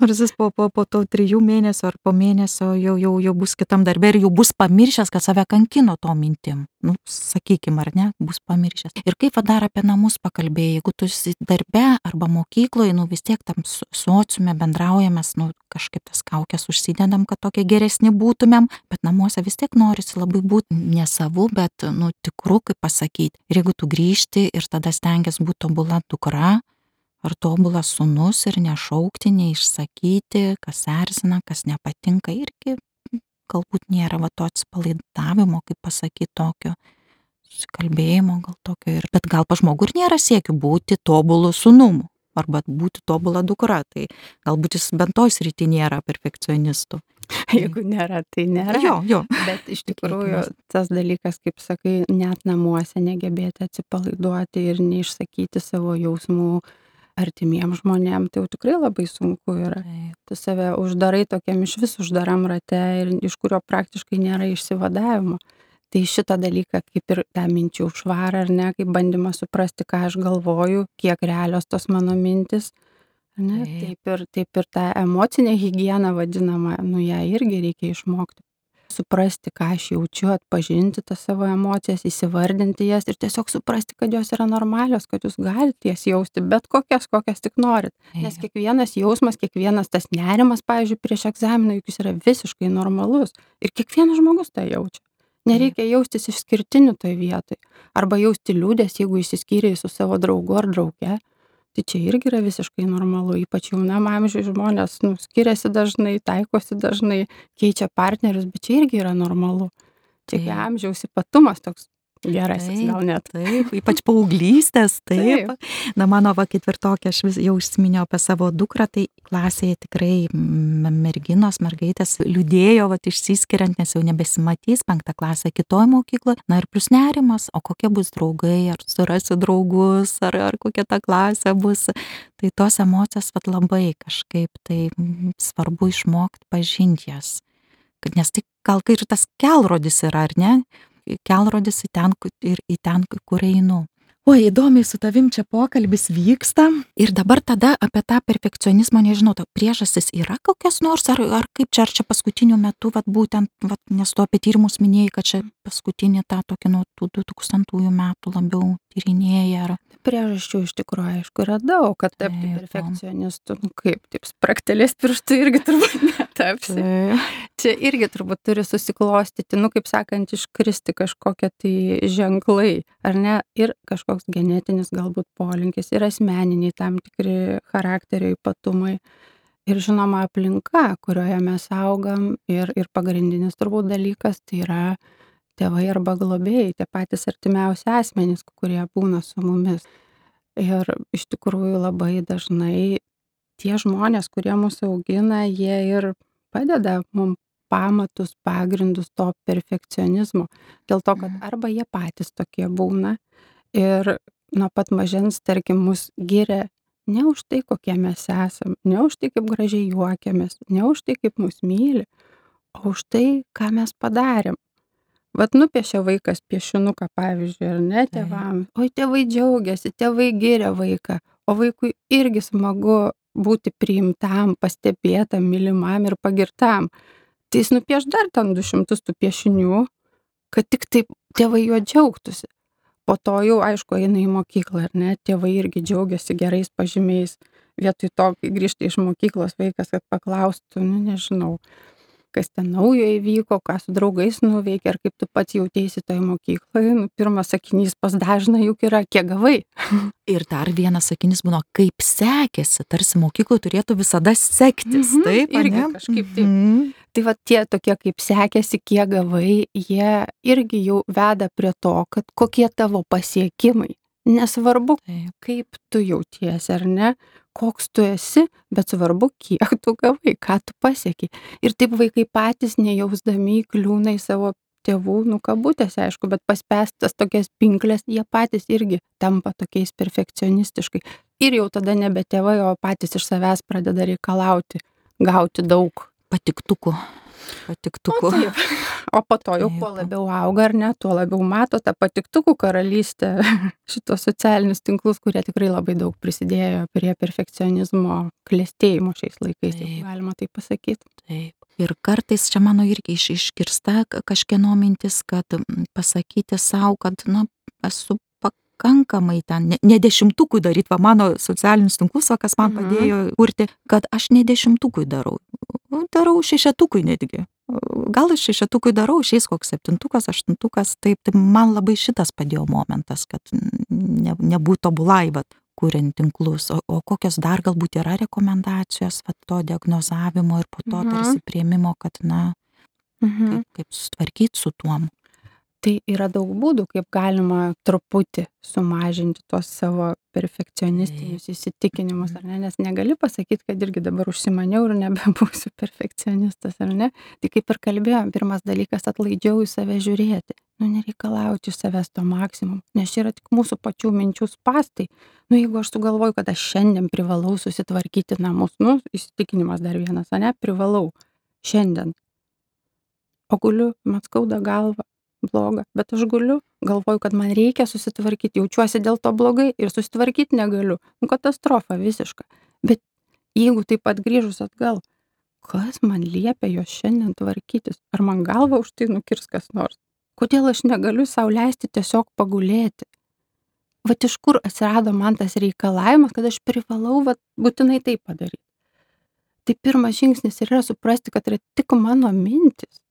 Nors jis po, po, po to trijų mėnesių ar po mėnesio jau, jau, jau bus kitam darbė ir jau bus pamiršęs, kad save kankino to mintim. Nu, sakykime, ar ne, bus pamiršęs. Ir kaip dar apie namus pakalbėjai, jeigu tu esi darbe arba mokykloje, nu vis tiek tam sociume bendraujame, nu kažkaip tas kaukės užsidedam, kad tokie geresni būtumėm, bet namuose vis tiek norisi labai būti ne savu, bet, nu, tikru, kaip pasakyti. Ir jeigu tu grįžti ir tada stengiasi būti tobula dukra, ar tobulas sunus ir nešaukti, neišsakyti, kas erzina, kas nepatinka, irgi galbūt nėra va to atsipalaidavimo, kaip pasakyti tokio, susikalbėjimo gal tokio ir, bet gal pa žmogų ir nėra siekių būti tobulų sunumu arba būti tobulą dukra, tai galbūt jis bent toj srity nėra perfekcionistų. [laughs] Jeigu nėra, tai nėra. Jo, jo. Bet iš tikrųjų tas dalykas, kaip sakai, net namuose negebėti atsipalaiduoti ir neišsakyti savo jausmų, artimiem žmonėm, tai jau tikrai labai sunku yra. Taip. Tu save uždarai tokiam iš vis uždaram rate ir iš kurio praktiškai nėra išsivadavimo. Tai šitą dalyką kaip ir tą minčių švarą, ar ne, kaip bandymas suprasti, ką aš galvoju, kiek realios tos mano mintis. Ne, taip. taip, ir, taip ir tą emocinę higieną vadinamą, nu ją irgi reikia išmokti suprasti, ką aš jaučiu, atpažinti tas savo emocijas, įsivardinti jas ir tiesiog suprasti, kad jos yra normalios, kad jūs galite jas jausti, bet kokias, kokias tik norit. Nes kiekvienas jausmas, kiekvienas tas nerimas, pavyzdžiui, prieš egzaminą, juk jis yra visiškai normalus. Ir kiekvienas žmogus tą jaučia. Nereikia jaustis išskirtiniu toj vietoj. Arba jausti liūdės, jeigu įsiskyrėjai su savo draugu ar drauge tai čia irgi yra visiškai normalu ypač jaunam amžiuj žmonės nu skiriasi dažnai taikosi dažnai keičia partnerius bet čia irgi yra normalu. Čia gi amžiaus ypatumas toks Gerasis taip, gal net. Taip, ypač paauglystės, [laughs] taip. taip. Na, mano va ketvirtokė, aš vis jau užsiminiau apie savo dukrą, tai klasėje tikrai merginos, mergaitės liūdėjo, va, išsiskiriant, nes jau nebesimatys penktą klasę kitoje mokykloje. Na ir plus nerimas, o kokie bus draugai, ar surasi draugus, ar, ar kokia ta klasė bus. Tai tos emocijos va labai kažkaip tai svarbu išmokti pažinti jas. Nes tai gal ir tas kelrodis yra, ar ne? Kelrodis į ten ir į ten, kur einu. O įdomiai su tavim čia pokalbis vyksta. Ir dabar tada apie tą perfekcionizmą, nežinau, to priežastis yra kokias nors, ar, ar kaip čia, ar čia paskutiniu metu, vat, būtent, vat, nes tu apie tyrimus minėjai, kad čia paskutinį tą tokį nuo 2000 metų labiau tyrinėja. Ar... Priežasčių iš tikrųjų, aišku, yra daug, kad tapti perfekcionistu, nu kaip, taip, spraktelės pirštų irgi turbūt [laughs] netapsi. Taip. Čia irgi turbūt turi susiklostyti, nu kaip sakant, iškristi kažkokie tai ženklai, ar ne, ir kažkoks genetinis galbūt polinkis, ir asmeniniai tam tikri charakterio ypatumai. Ir žinoma aplinka, kurioje mes augam, ir, ir pagrindinis turbūt dalykas tai yra tėvai arba globėjai, tie patys artimiausi asmenys, kurie būna su mumis. Ir iš tikrųjų labai dažnai tie žmonės, kurie mūsų augina, jie ir padeda mums pamatus, pagrindus to perfekcionizmo. Dėl to, kad mhm. arba jie patys tokie būna ir nuo pat mažens, tarkim, mus giria ne už tai, kokie mes esam, ne už tai, kaip gražiai juokiamės, ne už tai, kaip mus myli, o už tai, ką mes padarėm. Vat nupiešia vaikas piešinuką, pavyzdžiui, ar ne tėvam. Oi, tėvai džiaugiasi, tėvai giria vaiką, o vaikui irgi smagu būti priimtam, pastebėtam, mylimam ir pagirtam. Tai jis nupieš dar ten 200 tų piešinių, kad tik taip tėvai juo džiaugtųsi. Po to jau, aišku, eina į mokyklą, ar ne, tėvai irgi džiaugiasi gerais pažymiais. Vietoj to, kai grįžta iš mokyklos vaikas, kad paklaustų, nu nežinau, kas ten naujo įvyko, ką su draugais nuveikė, ar kaip tu pats jautėsi toje mokykloje. Nu, pirmas sakinys pas dažna juk yra, kiek gavai. [laughs] Ir dar vienas sakinys būna, kaip sekėsi, tarsi mokykloje turėtų visada sektis. Mhm, Taip, ar irgi ne? kažkaip taip. Mhm. Tai va tie tokie, kaip sekėsi, kiek gavai, jie irgi jau veda prie to, kad kokie tavo pasiekimai. Nesvarbu, Taip. kaip tu jautiesi ar ne, koks tu esi, bet svarbu, kiek tu gavai, ką tu pasiekiai. Ir taip vaikai patys nejausdami įkliūna į savo tėvų, nu kabutėse, aišku, bet paspestas tokias pinklės, jie patys irgi tampa tokiais perfekcionistiškai. Ir jau tada nebe tėvai, o patys iš savęs pradeda reikalauti, gauti daug. Patiktukų. Patiktukų. Nu, taip. [laughs] O po to jau kuo Taip. labiau auga ar ne, tuo labiau mato tą patiktukų karalystę, [laughs] šitos socialinius tinklus, kurie tikrai labai daug prisidėjo prie perfekcionizmo klėstėjimo šiais laikais, Taip. galima tai pasakyti. Taip. Ir kartais čia mano irgi iš, iškirsta ka- kažkieno mintis, kad pasakyti savo, kad, na, esu pakankamai ten, ne, ne dešimtukui daryti, va mano socialinius tinklus, va, kas man Mhm. padėjo kurti, kad aš ne dešimtukui darau. Darau šešetukui netgi. Gal iš šešetukui darau, išeis koks septintukas, aštuntukas, taip, tai man labai šitas padėjo momentas, kad ne, nebūtų tobulai, bet kuriant tinklus, o, o kokios dar galbūt yra rekomendacijos va, to diagnozavimo ir po to Mhm. tarsi prieimimo, kad, na, Mhm. kaip, kaip sutvarkyti su tuom. Tai yra daug būdų, kaip galima truputį sumažinti tuos savo perfekcionistinius įsitikinimus, ar ne? Nes negali pasakyti, kad irgi dabar užsimaniau ir nebebūsiu [laughs] perfekcionistas, ar ne? Tai kaip ir kalbėjom, pirmas dalykas - atlaidžiau į save žiūrėti. Nu, nereikalauti iš savęs to maksimum, nes čia yra tik mūsų pačių minčių spastai. Nu, jeigu aš sugalvoju, kad aš šiandien privalau susitvarkyti namus, nu, įsitikinimas dar vienas, ar ne? Privalau. Šiandien. O guliu, man skauda galva, bloga, bet aš guliu, galvoju, kad man reikia susitvarkyti, jaučiuosi dėl to blogai ir susitvarkyti negaliu. Nu, katastrofa visiška. Bet jeigu taip pat grįžus atgal, kas man liepia jos šiandien tvarkytis? Ar man galva už tai nukirs kas nors? Kodėl aš negaliu sau leisti tiesiog pagulėti? Vat iš kur atsirado man tas reikalavimas, kad aš privalau vat, būtinai tai padaryti. Tai pirmas žingsnis yra suprasti, kad yra tik mano mintis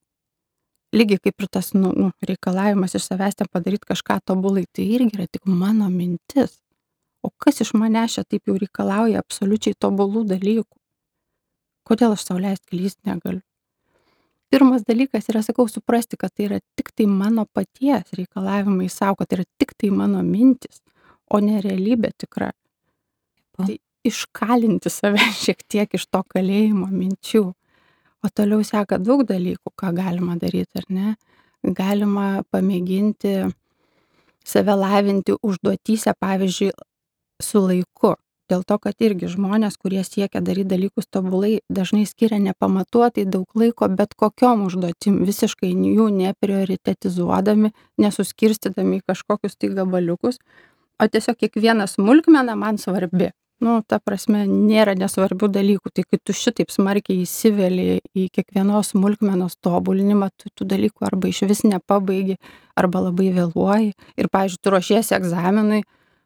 lygiai kaip ir tas nu, nu, reikalavimas iš savęs ten padaryti kažką tobulai, tai irgi yra tik mano mintis. O kas iš manęs čia taip jau reikalauja absoliučiai tobulų dalykų? Kodėl aš sau leisti klysti negaliu? Pirmas dalykas yra, sakau, suprasti, kad tai yra tik tai mano paties reikalavimai savo, kad tai yra tik tai mano mintis, o ne realybė tikra. Tai iškalinti save [laughs] šiek tiek iš to kalėjimo minčių. O toliau seka daug dalykų, ką galima daryti, ar ne? Galima pamėginti save lavinti užduotyse, pavyzdžiui, su laiku. Dėl to, kad irgi žmonės, kurie siekia daryti dalykus tobulai, dažnai skiria nepamatuotai daug laiko bet kokiom užduotim, visiškai jų neprioritetizuodami, nesuskirstydami į kažkokius tai gabaliukus, o tiesiog kiekviena smulkmena man svarbi nu, ta prasme, nėra nesvarbių dalykų. Tai kai tu šitaip smarkiai įsiveli į kiekvienos smulkmenos tobulinimą, tu tų dalykų arba iš vis nepabaigi, arba labai vėluoji. Ir, pavyzdžiui, tu ruošiesi egzaminui,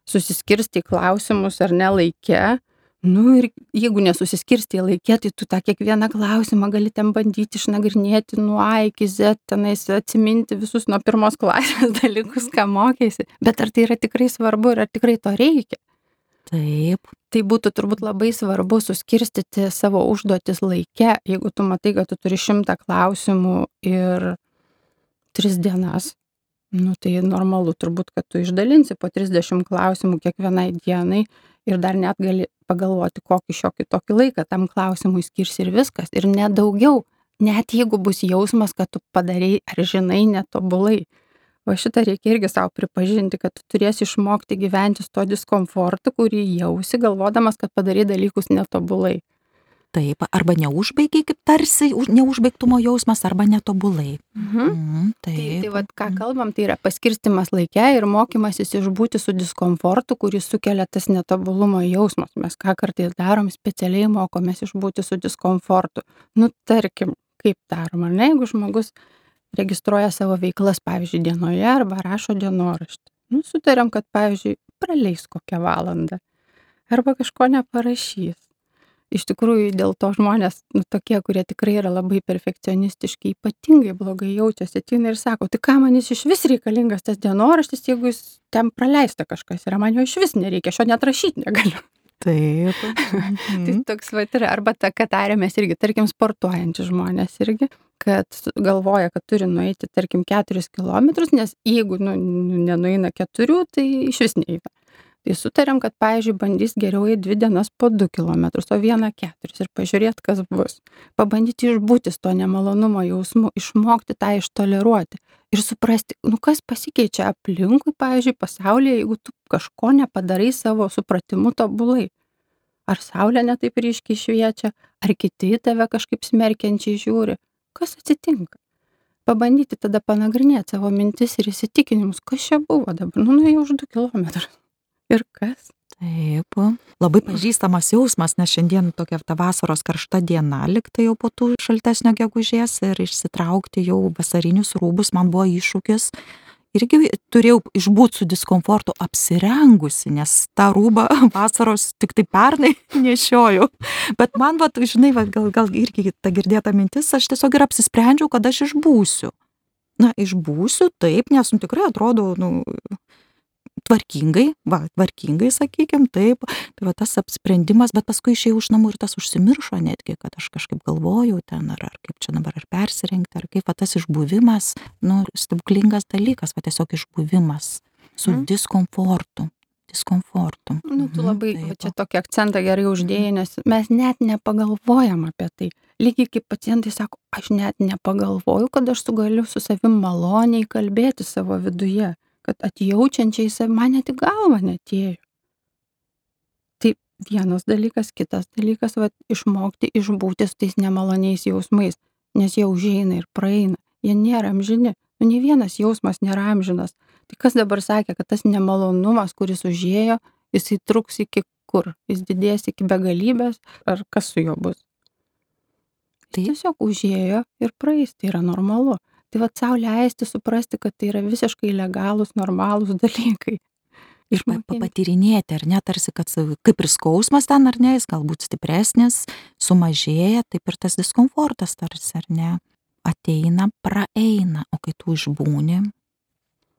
susiskirsti į klausimus ar nelaikė. Nu ir jeigu nesusiskirsti į laikę, tai tu tą kiekvieną klausimą gali ten bandyti išnagrinėti nuo A iki Z, tenais atsiminti visus nuo pirmos klasės [laughs] dalykus, ką mokėsi. Bet ar tai yra tikrai svarbu ir ar tikrai to reikia? Taip. Tai būtų turbūt labai svarbu suskirstyti savo užduotis laikę, jeigu tu matai, kad tu turi šimtą klausimų ir tris dienas. Nu, tai normalu turbūt, kad tu išdalinsi po 30 klausimų kiekvienai dienai ir dar net gali pagalvoti, kokį šiokį tokį laiką tam klausimui skirsi ir viskas. Ir net daugiau, net jeigu bus jausmas, kad tu padarai ar žinai netobulai. O šitą reikia irgi savo pripažinti, kad tu turėsi išmokti gyventi su to diskomfortu, kurį jausi, galvodamas, kad padarai dalykus netobulai. Taip, arba neužbaigiai, kaip tarsi už- neužbaigtumo jausmas, arba netobulai. Mhm. Mm, Tai, taip. tai vat, ką Mm. kalbam, tai yra paskirstimas laikė ir mokymasis išbūti su diskomfortu, kuris sukelia tas netobulumo jausmas. Mes ką kartais darom, specialiai mokomės išbūti su diskomfortu. Nu, tarkim, kaip darom, ar ne, jeigu žmogus registruoja savo veiklas, pavyzdžiui, dienoje arba rašo dienoraštį. Nu, sutariam, kad, pavyzdžiui, praleis kokią valandą arba kažko neparašys. iš tikrųjų dėl to žmonės, nu, tokie, kurie tikrai yra labai perfekcionistiški, ypatingai blogai jaučiasi, ateina ir sako, tai ką man jis iš vis reikalingas tas dienoraštis, jeigu jis ten praleista kažkas yra, man jo iš vis nereikia, aš jo net rašyti negaliu. Taip. [laughs] Tai Mhm. toks va yra, arba ta, kad tarėmės irgi, tarkim, sportuojantys žmonės irgi, kad galvoja, kad turi nueiti, tarkim, 4 km, nes jeigu nu, nenueina 4, tai iš vis neįeina. Tai sutarėm, kad, pavyzdžiui, bandys geriau į dvi dienas po 2 km, o vieną 4 ir pažiūrėti, kas bus. Pabandyti išbūti to nemalonumo jausmu, išmokti tą ištoleruoti ir suprasti, nu kas pasikeičia aplinkui, pavyzdžiui, pasaulyje, jeigu tu kažko nepadarai savo supratimu tobulai. Ar saulė netaip ryškiai šviečia, ar kiti į tave kažkaip smerkiančiai žiūri. Kas atsitinka? Pabandyti tada panagrinėti savo mintis ir įsitikinimus, kas čia buvo dabar. Nu, nuėjau už 2 km. Ir kas? Taip. Labai pažįstamas jausmas, nes šiandien tokia ta vasaros karšta diena, liktai jau po tų šaltesnio gegužės ir išsitraukti jau vasarinius rūbus man buvo iššūkis. Irgi turėjau išbūti su diskomfortu apsirengusi, nes tą rūbą [laughs] vasaros tik tai pernai [laughs] nešiojau. Bet man, va, žinai, va, gal, gal irgi ta girdėta mintis, aš tiesiog ir apsisprendžiau, kad aš išbūsiu. Na, išbūsiu taip, nes nu, tikrai atrodo, nu, tvarkingai, va, tvarkingai, sakykim, taip, tai va tas apsprendimas, bet paskui išėjau iš namų ir tas užsimiršo netgi, kad aš kažkaip galvojau ten, ar, ar kaip čia dabar, ar persirengti, ar kaip va tas išbuvimas, nu, stebuklingas dalykas, va tiesiog išbuvimas su Mhm. diskomfortu. Diskomfortu. Nu, tu Mhm, labai taip. čia tokį akcentą gerai uždėjai, nes mes net nepagalvojam apie tai. Lygiai kaip pacientai sako, aš net nepagalvoju, kad aš galiu su savim maloniai kalbėti savo viduje, kad atjaučiančiai savi man net į galvą netėjo. Tai vienas dalykas, kitas dalykas, va, išmokti išbūti su tais nemaloniais jausmais, nes jie užeina ir praeina, jie nėra amžini, nu, ne vienas jausmas nėra amžinas. Tai kas dabar sakė, kad tas nemalonumas, kuris užėjo, jisai truks iki kur? Jis didės iki begalybės, ar kas su juo bus? Tai tiesiog užėjo ir praeis, tai yra normalu. Tai va savo leisti suprasti, kad tai yra visiškai legalūs, normalūs dalykai. Ir patyrinėti, ar ne, tarsi, kad kaip ir skausmas ten, ar ne, jis galbūt stipresnis, sumažėja, taip ir tas diskomfortas tarsi, ar ne, ateina, praeina, o kai tu išbūni,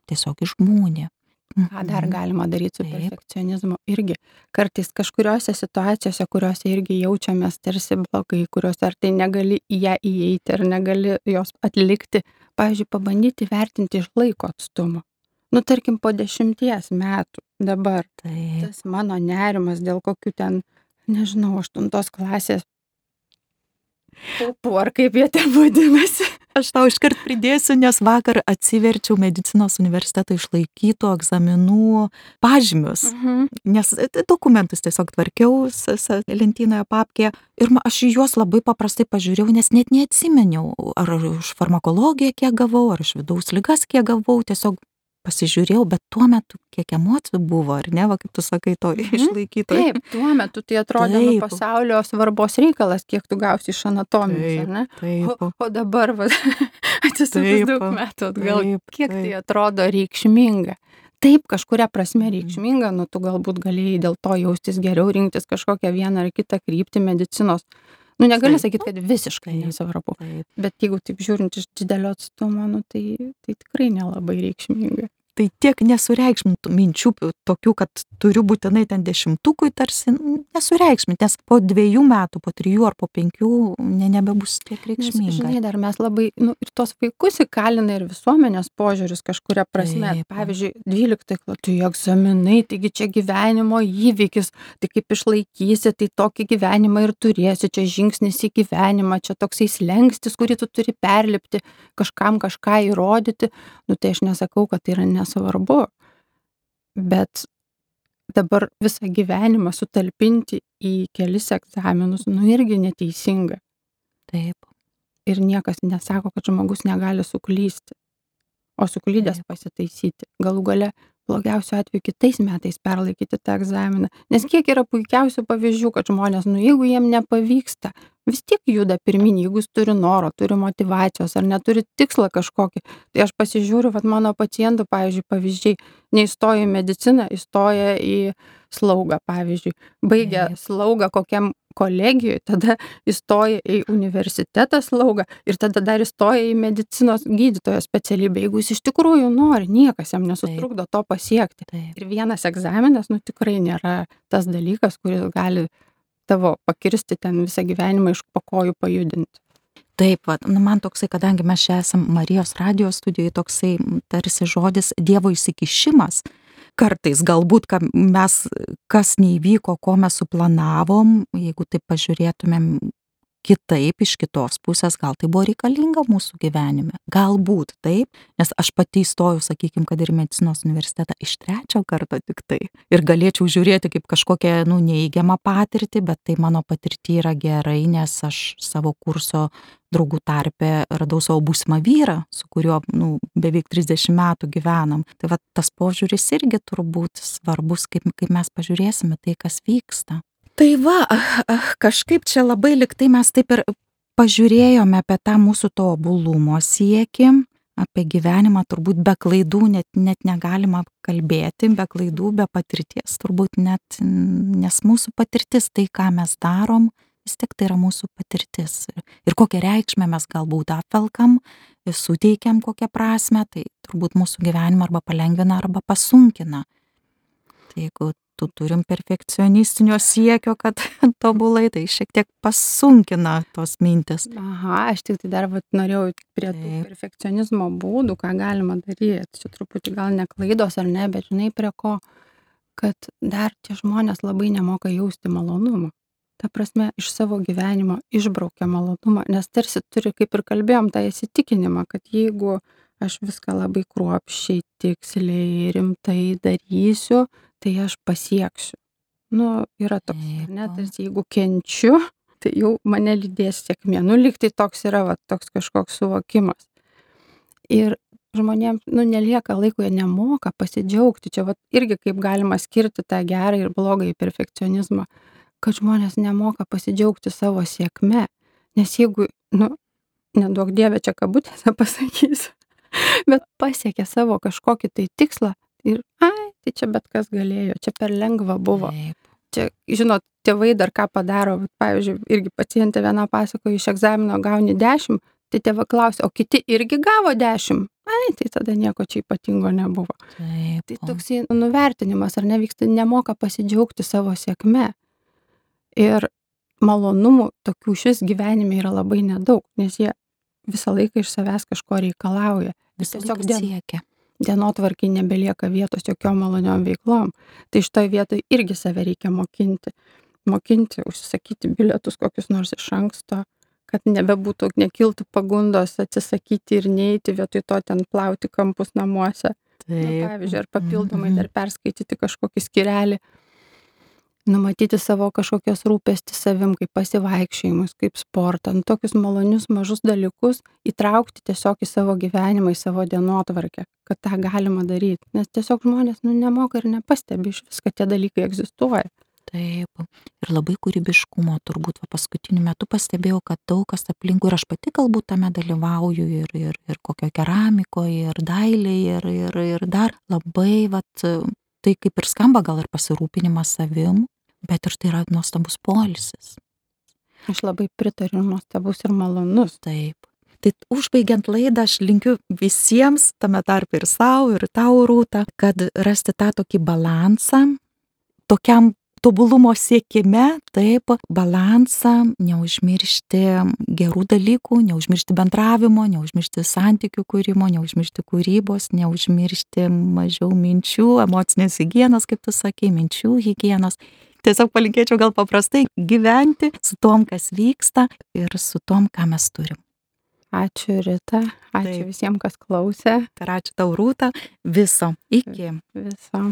tiesiog išbūni. Ką dar Mhm. galima daryti su perfekcionizmu? Irgi kartais kažkuriuose situacijose, kuriuose irgi jaučiamės tarsi blogai, kuriuose ar tai negali į ją įeiti, ar negali jos atlikti, pavyzdžiui, pabandyti vertinti iš laiko atstumo. Nu, tarkim, po dešimties metų dabar Taip. tas mano nerimas dėl kokių ten, nežinau, aštuntos klasės. Pupų, ar kaip jie ten vadinasi. Aš tau iškart pridėsiu, nes vakar atsiverčiau medicinos universiteto išlaikytų egzaminų pažymius. Mhm. Nes e, dokumentus tiesiog tvarkiau lentynoje papkėje ir aš juos labai paprastai pažiūrėjau, nes net neatsimeniau, ar už farmakologiją kiek gavau, ar iš vidaus lygas kiek gavau, tiesiog pasižiūrėjau, bet tuo metu kiek emocijų buvo, ar ne, va kaip tu sakai, to Mhm. išlaikyto. Taip, tuo metu tai atrodė nu, Taip. pasaulio svarbos reikalas, kiek tu gausi iš anatomijos, Taip, ar ne? Taip, O, o dabar, va, [laughs] atsisukus Taip, daug metų atgal, taip, kiek tai taip. atrodo reikšminga. Taip, kažkuria prasme Mhm. reikšminga, nu tu galbūt galėjai dėl to jaustis geriau, rinktis kažkokią vieną ar kitą kryptį medicinos. Nu negali Taip. sakyti, kad visiškai nesvarbu. Bet jeigu taip žiūrint iš didelio atstumo, nu, tai, tai tikrai nelabai reikšminga. Tai tiek nesureikšmintų minčių tokių, kad turiu būtinai ten dešimtukui, tarsi n- nesureikšmint, nes po dviejų metų, po trijų ar po penkių ne, nebebus tiek Nes, reikšminga. žinai, dar mes labai, nu, ir tos vaikus įkalina ir visuomenės požiūris kažkuria prasme. Taip. Pavyzdžiui, 12 klatų egzaminai, taigi čia gyvenimo įvykis, tai kaip išlaikysi, tai tokį gyvenimą ir turėsi, čia žingsnis į gyvenimą, čia toksai slengstis, kurį tu turi perlipti, kažkam kažką įrodyti. Nu, tai aš nesakau, kad tai yra nesvarbu. Bet dabar visą gyvenimą sutalpinti į kelis egzaminus, nu irgi neteisinga Taip, ir niekas nesako, kad žmogus negali suklysti, o suklydęs Taip. pasitaisyti. Galų gale blogiausiu atveju kitais metais perlaikyti tą egzaminą. Nes kiek yra puikiausių pavyzdžių, kad žmonės, nu jeigu jiem nepavyksta, vis tiek juda pirmin, jeigu jis turi noro, turi motivacijos ar neturi tikslą kažkokį. Tai aš pasižiūriu, kad mano pacientų, pavyzdžiui, pavyzdžiai, neįstoja į mediciną, įstoja į slaugą, pavyzdžiui. Baigia slaugą kokiam kolegijoje, tada įstoja į universitetą slaugą ir tada dar įstoja į medicinos gydytojo specialybę. Jeigu jis iš tikrųjų nori, niekas jam nesutrukdo to pasiekti. Taip. Ir vienas egzaminas, nu tikrai nėra tas dalykas, kuris gali tavo pakirsti ten visą gyvenimą iš pakojų pajudinti. Taip, vat, nu, man toksai, kadangi mes čia esame Marijos radijos studijoje, toksai tarsi žodis Dievo įsikišimas. Kartais galbūt, ką mes, kas neįvyko, ko mes suplanavom, jeigu taip pažiūrėtumėm kitaip, iš kitos pusės, gal tai buvo reikalinga mūsų gyvenime. Galbūt taip, nes aš pati įstojau, sakykime, kad ir medicinos universitetą iš trečio karto tik tai. Ir galėčiau žiūrėti kaip kažkokią, nu, neįgiamą patirtį, bet tai mano patirtį yra gerai, nes aš savo kurso draugų tarpe radau savo būsimą vyrą, su kuriuo, nu, beveik 30 metų gyvenam. Tai va tas požiūris irgi turbūt svarbus, kaip, kaip mes pažiūrėsime tai, kas vyksta. Tai va, ah, ah, kažkaip čia labai liktai mes taip ir pažiūrėjome apie tą mūsų tobulumo siekį, apie gyvenimą turbūt be klaidų net, net negalima kalbėti, be klaidų, be patirties turbūt net, nes mūsų patirtis, tai ką mes darom, vis tik tai yra mūsų patirtis. Ir kokią reikšmę mes galbūt apvelkam, suteikiam kokią prasme, tai turbūt mūsų gyvenimą arba palengvina, arba pasunkina. Tai jeigu tu turim perfekcionistinio siekio, kad [laughs] tobulai, tai šiek tiek pasunkina tos mintis. Aha, aš tik tai dar vat, norėjau prie tų Taip. perfekcionizmo būdų, ką galima daryti. Čia truputį gal ne klaidos ar ne, bet žinai prie ko, kad dar tie žmonės labai nemoka jausti malonumą. Ta prasme, iš savo gyvenimo išbraukia malonumą, nes tarsi turi, kaip ir kalbėjom, tą įsitikinimą, kad jeigu aš viską labai kruopščiai, tiksliai, rimtai darysiu, tai aš pasieksiu. Nu, yra toks, ar ne, Taip. tarsi jeigu kenčiu, [laughs] tai jau mane lydės sėkmė. Nu, lyg tai toks yra, va, toks kažkoks suvokimas. Ir žmonėms, nu, nelieka laiko, jie nemoka pasidžiaugti. Čia, va, irgi kaip galima skirti tą gerą ir blogą į perfekcionizmą, kad žmonės nemoka pasidžiaugti savo sėkme. Nes jeigu, nu, nedaug dievė čia kabutėse [laughs] pasakysiu, bet pasiekė savo kažkokį tai tikslą ir, ai, tai čia bet kas galėjo, čia per lengva buvo. Taip. Čia, žinot, tėvai dar ką padaro, pavyzdžiui, irgi pacientė viena pasakojo, iš egzamino gauni 10, tai tėva klausia, o kiti irgi gavo 10. Ai, tai tada nieko čia ypatingo nebuvo. Taip. Tai toksai nuvertinimas, ar nevyksta, nemoka pasidžiaugti savo sėkme. Ir malonumų tokių šis gyvenime yra labai nedaug, nes jie visą laiką iš savęs kažko reikalauja. Visą laiką siekia. Dienotvarkiai nebelieka vietos jokiom maloniom veiklom. Tai šitoje vietoje irgi save reikia mokinti. Mokinti, užsisakyti bilietus kokius nors iš anksto, kad nebebūtų, nekiltų pagundos atsisakyti ir neiti vietoj to ten plauti kampus namuose. Nu, pavyzdžiui, ar papildomai Mhm. dar perskaityti kažkokį skirelį, numatyti savo kažkokios rūpestį savim, kaip pasivaikščiojimus, kaip sportą, nu, tokius malonius mažus dalykus įtraukti tiesiog į savo gyvenimą, į savo dienotvarkę, kad tą galima daryti. Nes tiesiog žmonės nu, nemoka ir nepastebi iš vis, kad tie dalykai egzistuoja. Taip. Ir labai kūrybiškumo turbūt va, paskutiniu metu pastebėjau, kad daug kas aplinkui ir aš pati galbūt tame dalyvauju ir, ir, ir kokio keramikoje, ir dailėje, ir, ir, ir dar labai, vat, tai kaip ir skamba gal ir pasirūpinimas savim, bet ir tai yra nuostabus polisis. Aš labai pritariu, nuostabus ir malonus. Taip. Tai užbaigiant laidą, aš linkiu visiems, tame tarp ir savo, ir tau rūta, kad rasti tą tokį balansą, tokiam tobulumo siekime, taip, balansą, neužmiršti gerų dalykų, neužmiršti bendravimo, neužmiršti santykių kūrimo, neužmiršti kūrybos, neužmiršti mažiau minčių, emocinės hygienos, kaip tu sakai, minčių hygienos. Tiesiog palinkėčiau gal paprastai gyventi su tom, kas vyksta ir su tom, ką mes turim. Ačiū Rita, ačiū Taip. visiems, kas klausė. Ir ačiū tau rūta. Viso. Iki. Viso.